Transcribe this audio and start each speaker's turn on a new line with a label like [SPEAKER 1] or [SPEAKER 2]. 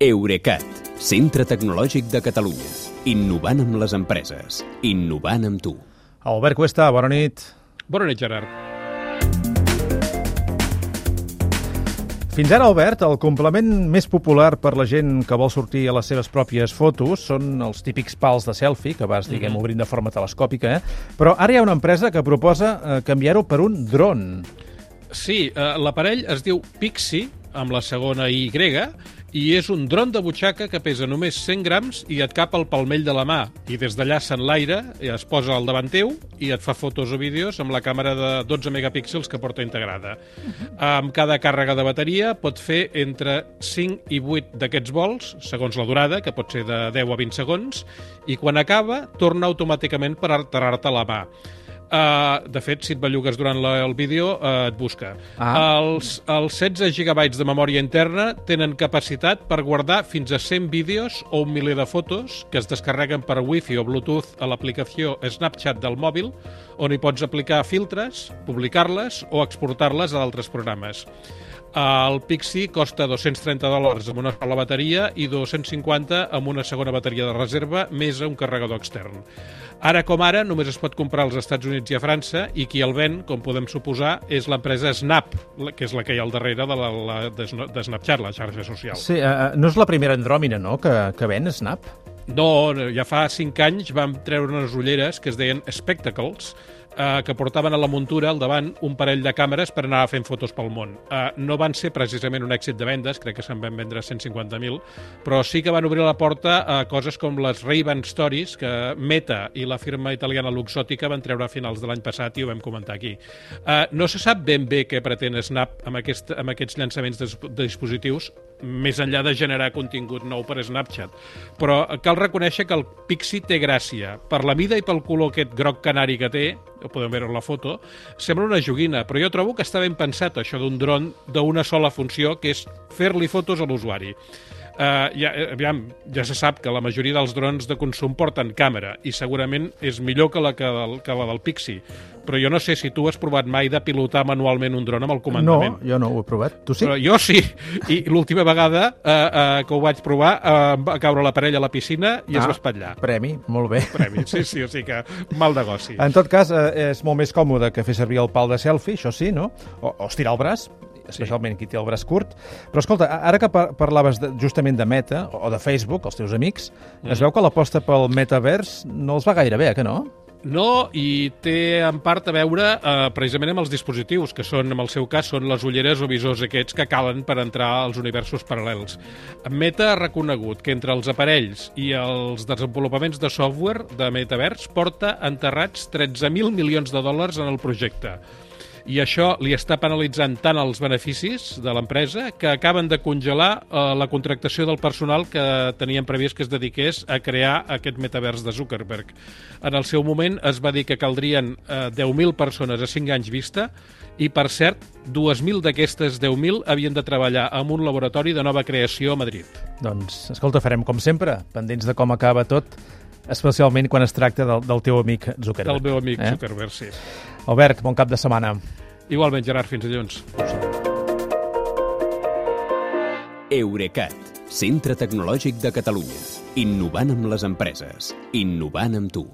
[SPEAKER 1] Eurecat, centre tecnològic de Catalunya. Innovant amb les empreses. Innovant amb tu.
[SPEAKER 2] Albert Cuesta, bona nit.
[SPEAKER 3] Bona nit, Gerard.
[SPEAKER 2] Fins ara, Albert, el complement més popular per la gent que vol sortir a les seves pròpies fotos són els típics pals de selfie, que vas, diguem, obrint de forma telescòpica, eh? Però ara hi ha una empresa que proposa eh, canviar-ho per un dron.
[SPEAKER 3] Sí, eh, l'aparell es diu Pixie, amb la segona grega, i és un dron de butxaca que pesa només 100 grams i et cap al palmell de la mà. I des d'allà s'enlaira, es posa al davant teu i et fa fotos o vídeos amb la càmera de 12 megapíxels que porta integrada. Amb cada càrrega de bateria pot fer entre 5 i 8 d'aquests vols, segons la durada, que pot ser de 10 a 20 segons, i quan acaba torna automàticament per alterar-te la mà. Uh, de fet, si et bellugues durant la, el vídeo, uh, et busca.
[SPEAKER 2] Ah.
[SPEAKER 3] Els, els 16 gigabytes de memòria interna tenen capacitat per guardar fins a 100 vídeos o un miler de fotos que es descarreguen per Wi-Fi o Bluetooth a l'aplicació Snapchat del mòbil, on hi pots aplicar filtres, publicar-les o exportar-les a d'altres programes. El Pixie costa 230 dòlars amb una sola bateria i 250 amb una segona bateria de reserva més un carregador extern. Ara com ara només es pot comprar als Estats Units i a França i qui el ven, com podem suposar, és l'empresa Snap, que és la que hi ha al darrere de, la, la, de, de Snapchat, la xarxa social.
[SPEAKER 2] Sí, eh, no és la primera andròmina, no?, que, que ven Snap?
[SPEAKER 3] No, no, ja fa 5 anys vam treure unes ulleres que es deien Spectacles, eh, que portaven a la muntura al davant un parell de càmeres per anar fent fotos pel món. Eh, no van ser precisament un èxit de vendes, crec que se'n van vendre 150.000, però sí que van obrir la porta a coses com les Ray-Ban Stories, que Meta i la firma italiana Luxottica van treure a finals de l'any passat i ho vam comentar aquí. Eh, no se sap ben bé què pretén Snap amb, aquest, amb aquests llançaments de, de dispositius, més enllà de generar contingut nou per Snapchat. Però cal reconèixer que el Pixie té gràcia. Per la mida i pel color aquest groc canari que té, podem veure la foto, sembla una joguina, però jo trobo que està ben pensat això d'un dron d'una sola funció, que és fer-li fotos a l'usuari. Uh, ja, eh, aviam, ja se sap que la majoria dels drons de consum porten càmera i segurament és millor que la, que, del, que la del Pixie. Però jo no sé si tu has provat mai de pilotar manualment un dron amb el
[SPEAKER 2] No,
[SPEAKER 3] comandament.
[SPEAKER 2] jo no ho he provat. Tu sí?
[SPEAKER 3] Però jo sí, i l'última vegada eh, eh, que ho vaig provar em va caure la parella a la piscina i es
[SPEAKER 2] Ah.
[SPEAKER 3] va espatllar.
[SPEAKER 2] Premi, molt bé.
[SPEAKER 3] Premi, sí, sí, o sigui que mal negoci.
[SPEAKER 2] En tot cas, eh, és molt més còmode que fer servir el pal de selfie, això sí, no? O, o estirar el braç, especialment qui té el braç curt. Però escolta, ara que par parlaves de, justament de Meta o de Facebook, els teus amics, es veu que l'aposta pel metavers no els va gaire bé, eh, que no?
[SPEAKER 3] No, i té en part a veure eh, precisament amb els dispositius, que són, en el seu cas, són les ulleres o visors aquests que calen per entrar als universos paral·lels. Meta ha reconegut que entre els aparells i els desenvolupaments de software de Metavers porta enterrats 13.000 milions de dòlars en el projecte. I això li està penalitzant tant els beneficis de l'empresa que acaben de congelar eh, la contractació del personal que tenien previst que es dediqués a crear aquest metavers de Zuckerberg. En el seu moment es va dir que caldrien eh, 10.000 persones a 5 anys vista i, per cert, 2.000 d'aquestes 10.000 havien de treballar en un laboratori de nova creació a Madrid.
[SPEAKER 2] Doncs, escolta, farem com sempre, pendents de com acaba tot, especialment quan es tracta del, del teu amic Zuckerberg.
[SPEAKER 3] Del meu amic
[SPEAKER 2] Eh?
[SPEAKER 3] Zuckerberg, sí.
[SPEAKER 2] Albert, bon cap de setmana.
[SPEAKER 3] Igualment, Gerard, fins dilluns.
[SPEAKER 1] Eurecat, centre tecnològic de Catalunya. Innovant amb les empreses. Innovant amb tu.